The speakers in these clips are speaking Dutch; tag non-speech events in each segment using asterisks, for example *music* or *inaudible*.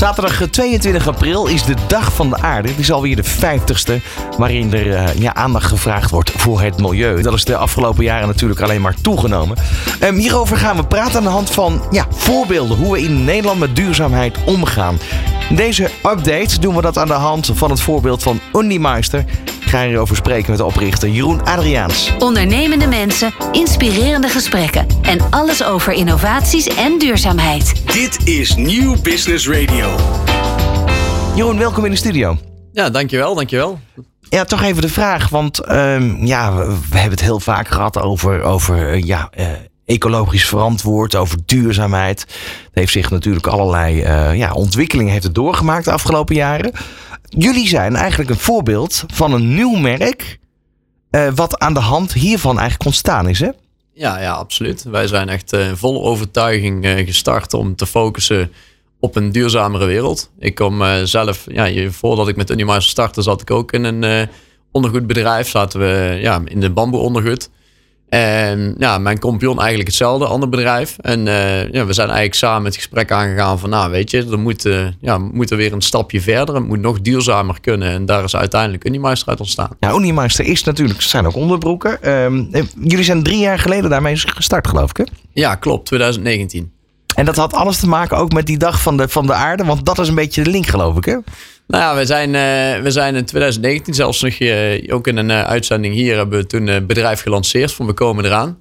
Zaterdag 22 april is de Dag van de Aarde. Het is alweer de 50ste, waarin er eh, ja, aandacht gevraagd wordt voor het milieu. Dat is de afgelopen jaren natuurlijk alleen maar toegenomen. Ehm, hierover gaan we praten aan de hand van ja, voorbeelden hoe we in Nederland met duurzaamheid omgaan. In deze update doen we dat aan de hand van het voorbeeld van Undimeister. Ga hierover spreken met de oprichter Jeroen Adriaans. Ondernemende mensen, inspirerende gesprekken en alles over innovaties en duurzaamheid. Dit is Nieuw Business Radio. Jeroen, welkom in de studio. Ja, dankjewel, dankjewel. Ja, toch even de vraag, want ehm, ja, we, we hebben het heel vaak gehad over, over eh, ja, eh, ecologisch verantwoord, over duurzaamheid. Het heeft zich natuurlijk allerlei eh, ja, ontwikkelingen heeft het doorgemaakt de afgelopen jaren. Jullie zijn eigenlijk een voorbeeld van een nieuw merk, eh, wat aan de hand hiervan eigenlijk ontstaan is, hè? Ja, ja, absoluut. Wij zijn echt eh, vol overtuiging gestart om te focussen op een duurzamere wereld. Ik kom zelf, ja, voordat ik met Unimars startte, zat ik ook in een ondergoedbedrijf. Zaten we ja, in de bamboe ondergoed. En ja, mijn compagnon eigenlijk hetzelfde, ander bedrijf. En eh, ja, we zijn eigenlijk samen het gesprek aangegaan van, nou weet je, er moet, eh, ja, we moeten weer een stapje verder. Het moet nog duurzamer kunnen. En daar is uiteindelijk Unimeister uit ontstaan. Ja, Unimeister is natuurlijk, zijn ook onderbroeken. Ehm, eh, jullie zijn drie jaar geleden daarmee gestart, geloof ik, hè? Ja, klopt, 2019. En dat had alles te maken ook met die dag van de, van de aarde, want dat is een beetje de link, geloof ik, hè? Nou ja, we zijn, eh, we zijn in 2019 zelfs nog eh, ook in een eh, uitzending hier hebben we toen het bedrijf gelanceerd van we komen eraan.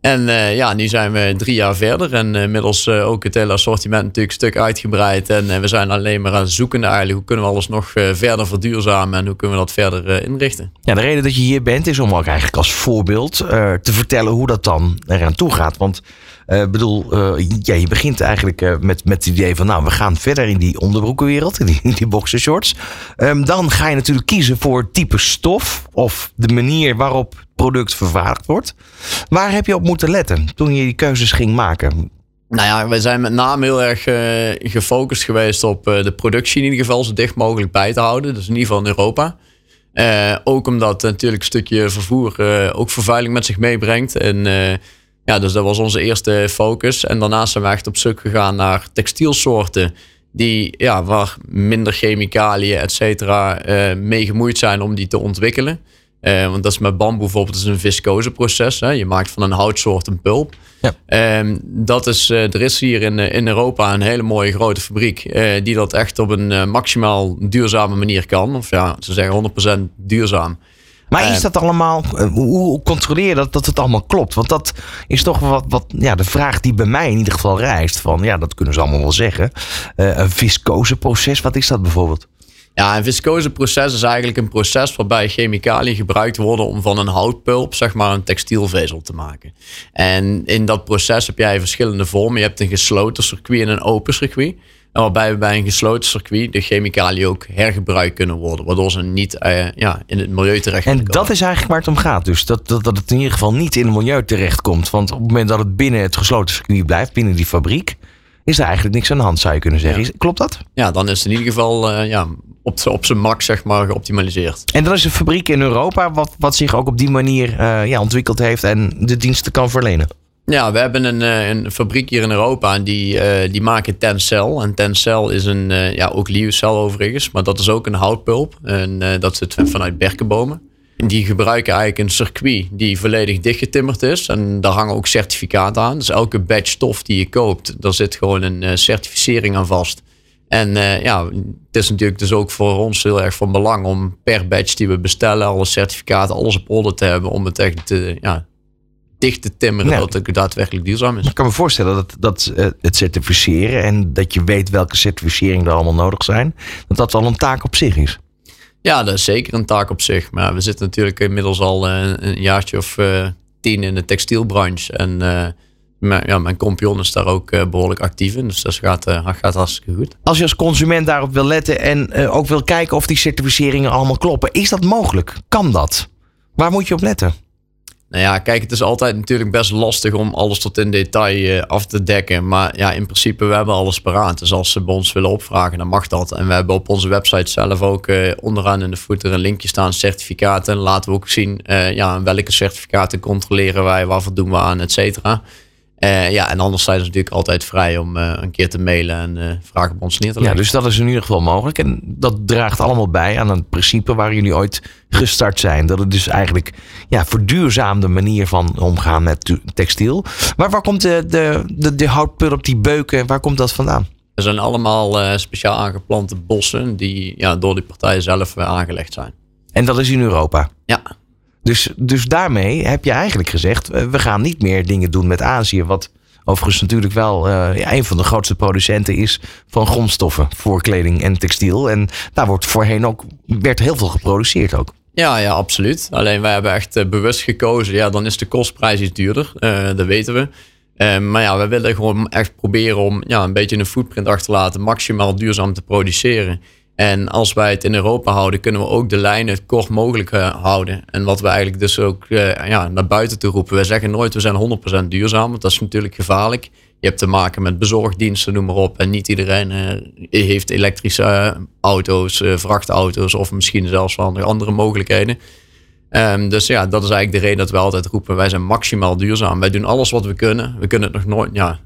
En eh, ja, nu zijn we drie jaar verder en eh, inmiddels eh, ook het hele assortiment natuurlijk een stuk uitgebreid. En we zijn alleen maar aan het zoeken eigenlijk hoe kunnen we alles nog verder verduurzamen en hoe kunnen we dat verder inrichten. Ja, de reden dat je hier bent is om ook eigenlijk als voorbeeld te vertellen hoe dat dan eraan toe gaat. Want ik bedoel, ja, je begint eigenlijk met, met het idee van nou, we gaan verder in die onderbroekenwereld, in die, die boxershorts. Ehm, dan ga je natuurlijk kiezen voor type stof of de manier waarop product vervaardigd wordt. Waar heb je op moeten letten toen je die keuzes ging maken? Nou ja, we zijn met name heel erg eh, gefocust geweest op eh, de productie in ieder geval zo dicht mogelijk bij te houden. Dus in ieder geval in Europa. Eh, ook omdat natuurlijk een stukje vervoer ook vervuiling met zich meebrengt. En ja, dus dat was onze eerste focus. En daarnaast zijn we echt op zoek gegaan naar textielsoorten die, ja, waar minder chemicaliën, et cetera, mee gemoeid zijn om die te ontwikkelen. Eh, want dat is met bamboe bijvoorbeeld dat is een viscoseproces. Hè? Je maakt van een houtsoort een pulp. Ja. Ehm, dat is, eh, er is hier in, eh, in Europa een hele mooie grote fabriek die dat echt op een maximaal duurzame manier kan. Of ja, ze zeggen 100% duurzaam. Maar is Eh, dat allemaal, hoe, controleer je dat, dat het allemaal klopt? Want dat is toch wat, wat ja, de vraag die bij mij in ieder geval rijst. Van ja, dat kunnen ze allemaal wel zeggen. Een viscoseproces, wat is dat bijvoorbeeld? Ja, een viscoseproces is eigenlijk een proces waarbij chemicaliën gebruikt worden om van een houtpulp zeg maar een textielvezel te maken. En in dat proces heb jij verschillende vormen. Je hebt een gesloten circuit en een open circuit. En waarbij we bij een gesloten circuit de chemicaliën ook hergebruikt kunnen worden. Waardoor ze niet eh, ja, in het milieu terecht En dat is eigenlijk waar het om gaat. Dus dat, dat, dat het in ieder geval niet in het milieu terechtkomt. Want op het moment dat het binnen het gesloten circuit blijft, binnen die fabriek, is er eigenlijk niks aan de hand, zou je kunnen zeggen. Ja. Klopt dat? Ja, dan is het in ieder geval eh, ja, op, op zijn max zeg maar geoptimaliseerd. En dat is een fabriek in Europa wat, wat zich ook op die manier eh, ja, ontwikkeld heeft en de diensten kan verlenen. Ja, we hebben een, eh, een fabriek hier in Europa en die, eh, die maken Tencel. En Tencel is een, ja, ook Liucel overigens, maar dat is ook een houtpulp. En dat zit vanuit berkenbomen. Die gebruiken eigenlijk een circuit die volledig dichtgetimmerd is. En daar hangen ook certificaten aan. Dus elke batch stof die je koopt, daar zit gewoon een eh, certificering aan vast. En eh, ja, het is natuurlijk dus ook voor ons heel erg van belang om per batch die we bestellen, alle certificaten, alles op orde te hebben om het echt te, ja, dicht te timmeren dat het daadwerkelijk duurzaam is. Ik kan me voorstellen dat, dat eh, het certificeren en dat je weet welke certificeringen er allemaal nodig zijn, dat dat al een taak op zich is. Ja, dat is zeker een taak op zich. Maar we zitten natuurlijk inmiddels al eh, een jaartje of eh, tien in de textielbranche. En eh, mijn, ja, mijn compagnon is daar ook eh, behoorlijk actief in. Dus dat gaat, gaat hartstikke goed. Als je als consument daarop wil letten en ook wil kijken of die certificeringen allemaal kloppen, is dat mogelijk? Kan dat? Waar moet je op letten? Nou ja, kijk, het is altijd natuurlijk best lastig om alles tot in detail uh, af te dekken. Maar ja, in principe, we hebben alles paraat. Dus als ze bij ons willen opvragen, dan mag dat. En we hebben op onze website zelf ook uh, onderaan in de footer een linkje staan, certificaten. Laten we ook zien uh, ja, welke certificaten controleren wij, waarvoor doen we aan, et cetera. Uh, ja, en anders zijn ze natuurlijk altijd vrij om uh, een keer te mailen en uh, vragen op ons neer te leggen. Ja, dus dat is in ieder geval mogelijk. En dat draagt allemaal bij aan het principe waar jullie ooit gestart zijn. Dat het dus eigenlijk ja, verduurzaamde manier van omgaan met textiel. Maar waar komt de, de, de, de houtpulp, die beuken, waar komt dat vandaan? Er zijn allemaal speciaal aangeplante bossen die ja, door die partijen zelf aangelegd zijn. En dat is in Europa? Ja. Dus, dus daarmee heb je eigenlijk gezegd: we gaan niet meer dingen doen met Azië. Wat overigens natuurlijk wel uh, een van de grootste producenten is van grondstoffen voor kleding en textiel. En daar wordt voorheen ook werd heel veel geproduceerd ook. Ja, ja, absoluut. Alleen wij hebben echt uh, bewust gekozen. Ja, dan is de kostprijs iets duurder. Dat weten we. maar ja, we willen gewoon echt proberen om ja, een beetje een footprint achter te laten, maximaal duurzaam te produceren. En als wij het in Europa houden, kunnen we ook de lijnen kort mogelijk uh, houden. En wat we eigenlijk dus ook uh, ja, naar buiten toe roepen. We zeggen nooit we zijn 100% duurzaam, want dat is natuurlijk gevaarlijk. Je hebt te maken met bezorgdiensten, noem maar op. En niet iedereen uh, heeft elektrische auto's, vrachtauto's of misschien zelfs wel andere mogelijkheden. Um, dus ja, dat is eigenlijk de reden dat we altijd roepen: wij zijn maximaal duurzaam. Wij doen alles wat we kunnen. We kunnen het nog nooit, ja,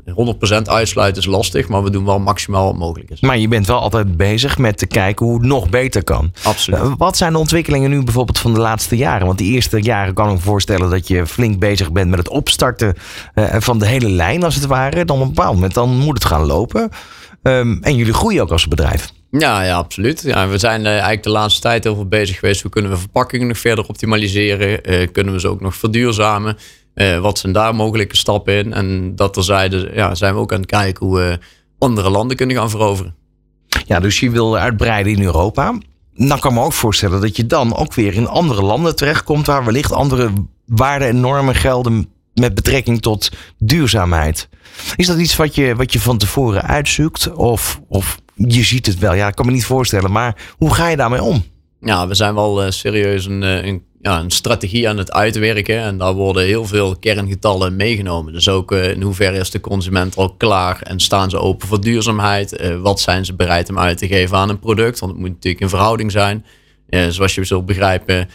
100% uitsluiten is lastig, maar we doen wel maximaal wat mogelijk is. Maar je bent wel altijd bezig met te kijken hoe het nog beter kan. Absoluut. Uh, wat zijn de ontwikkelingen nu bijvoorbeeld van de laatste jaren? Want die eerste jaren kan ik me voorstellen dat je flink bezig bent met het opstarten uh, van de hele lijn, als het ware. Dan op een bepaald moment dan moet het gaan lopen. Um, en jullie groeien ook als bedrijf. Ja, ja absoluut. Ja, we zijn uh, eigenlijk de laatste tijd heel veel bezig geweest. Hoe kunnen we verpakkingen nog verder optimaliseren? Uh, kunnen we ze ook nog verduurzamen? Uh, wat zijn daar mogelijke stappen in? En dat terzijde ja, zijn we ook aan het kijken hoe we andere landen kunnen gaan veroveren. Ja, dus je wil uitbreiden in Europa. Dan kan ik me ook voorstellen dat je dan ook weer in andere landen terechtkomt... waar wellicht andere waarden en normen gelden met betrekking tot duurzaamheid. Is dat iets wat je, wat je van tevoren uitzoekt? Of, of je ziet het wel. Ja, ik kan me niet voorstellen. Maar hoe ga je daarmee om? Ja, we zijn wel uh, serieus een, een, ja, een strategie aan het uitwerken. En daar worden heel veel kerngetallen meegenomen. Dus ook uh, in hoeverre is de consument al klaar en staan ze open voor duurzaamheid? Wat zijn ze bereid om uit te geven aan een product? Want het moet natuurlijk in verhouding zijn. zoals je zult begrijpen,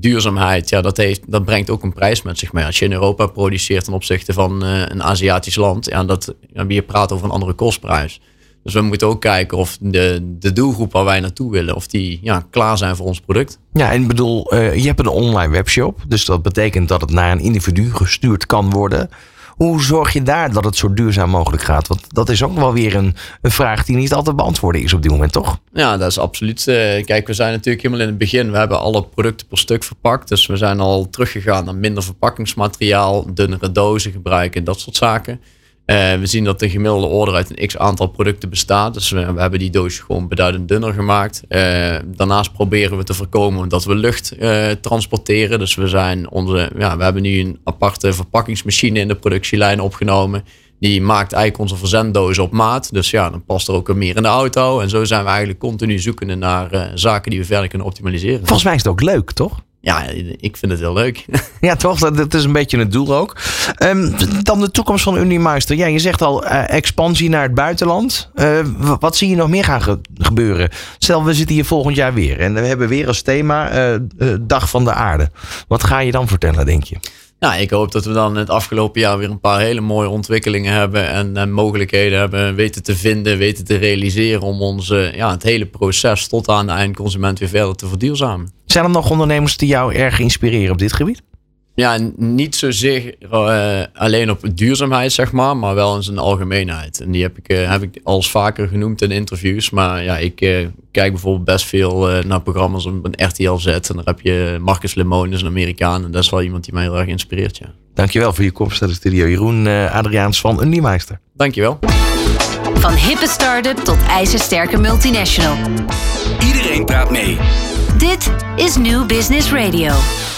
duurzaamheid, ja, dat, heeft, dat brengt ook een prijs met zich mee. Als je in Europa produceert ten opzichte van een Aziatisch land, ja, dat, ja, je praat over een andere kostprijs. Dus we moeten ook kijken of de, de doelgroep waar wij naartoe willen, of die ja, klaar zijn voor ons product. Ja, en bedoel, uh, je hebt een online webshop. Dus dat betekent dat het naar een individu gestuurd kan worden. Hoe zorg je daar dat het zo duurzaam mogelijk gaat? Want dat is ook wel weer een, een vraag die niet altijd beantwoorden is op dit moment, toch? Ja, dat is absoluut. Uh, kijk, we zijn natuurlijk helemaal in het begin. We hebben alle producten per stuk verpakt. Dus we zijn al teruggegaan naar minder verpakkingsmateriaal, dunnere dozen gebruiken, dat soort zaken. Uh, we zien dat de gemiddelde order uit een x aantal producten bestaat. Dus we, hebben die doos gewoon beduidend dunner gemaakt. Uh, daarnaast proberen we te voorkomen dat we lucht uh, transporteren. Dus we, zijn onze, ja, we hebben nu een aparte verpakkingsmachine in de productielijn opgenomen. Die maakt eigenlijk onze verzenddozen op maat. Dus ja, dan past er ook meer in de auto. En zo zijn we eigenlijk continu zoekende naar zaken die we verder kunnen optimaliseren. Volgens mij is het ook leuk, toch? Ja, ik vind het heel leuk. *laughs* Ja, toch? Dat, is een beetje het doel ook. Um, dan de toekomst van Unimeister. Ja, je zegt al uh, expansie naar het buitenland. Uh, wat zie je nog meer gaan ge gebeuren? Stel, we zitten hier volgend jaar weer. En we hebben weer als thema uh, Dag van de Aarde. Wat ga je dan vertellen, denk je? Nou, ik hoop dat we dan het afgelopen jaar weer een paar hele mooie ontwikkelingen hebben en, en mogelijkheden hebben weten te vinden, weten te realiseren om onze, ja, het hele proces tot aan de eindconsument weer verder te verduurzamen. Zijn er nog ondernemers die jou erg inspireren op dit gebied? Ja, niet zozeer uh, alleen op duurzaamheid, zeg maar, maar wel in zijn algemeenheid. En die heb ik, uh, heb ik als vaker genoemd in interviews. Maar ja, ik uh, kijk bijvoorbeeld best veel naar programma's op een RTL Z. En daar heb je Marcus Lemonis, een Amerikaan. En dat is wel iemand die mij heel erg inspireert, ja. Dankjewel voor je komst naar de studio. Jeroen Adriaans van Uniemeister. Dankjewel. Van hippe start-up tot ijzersterke multinational. Iedereen praat mee. Dit is New Business Radio.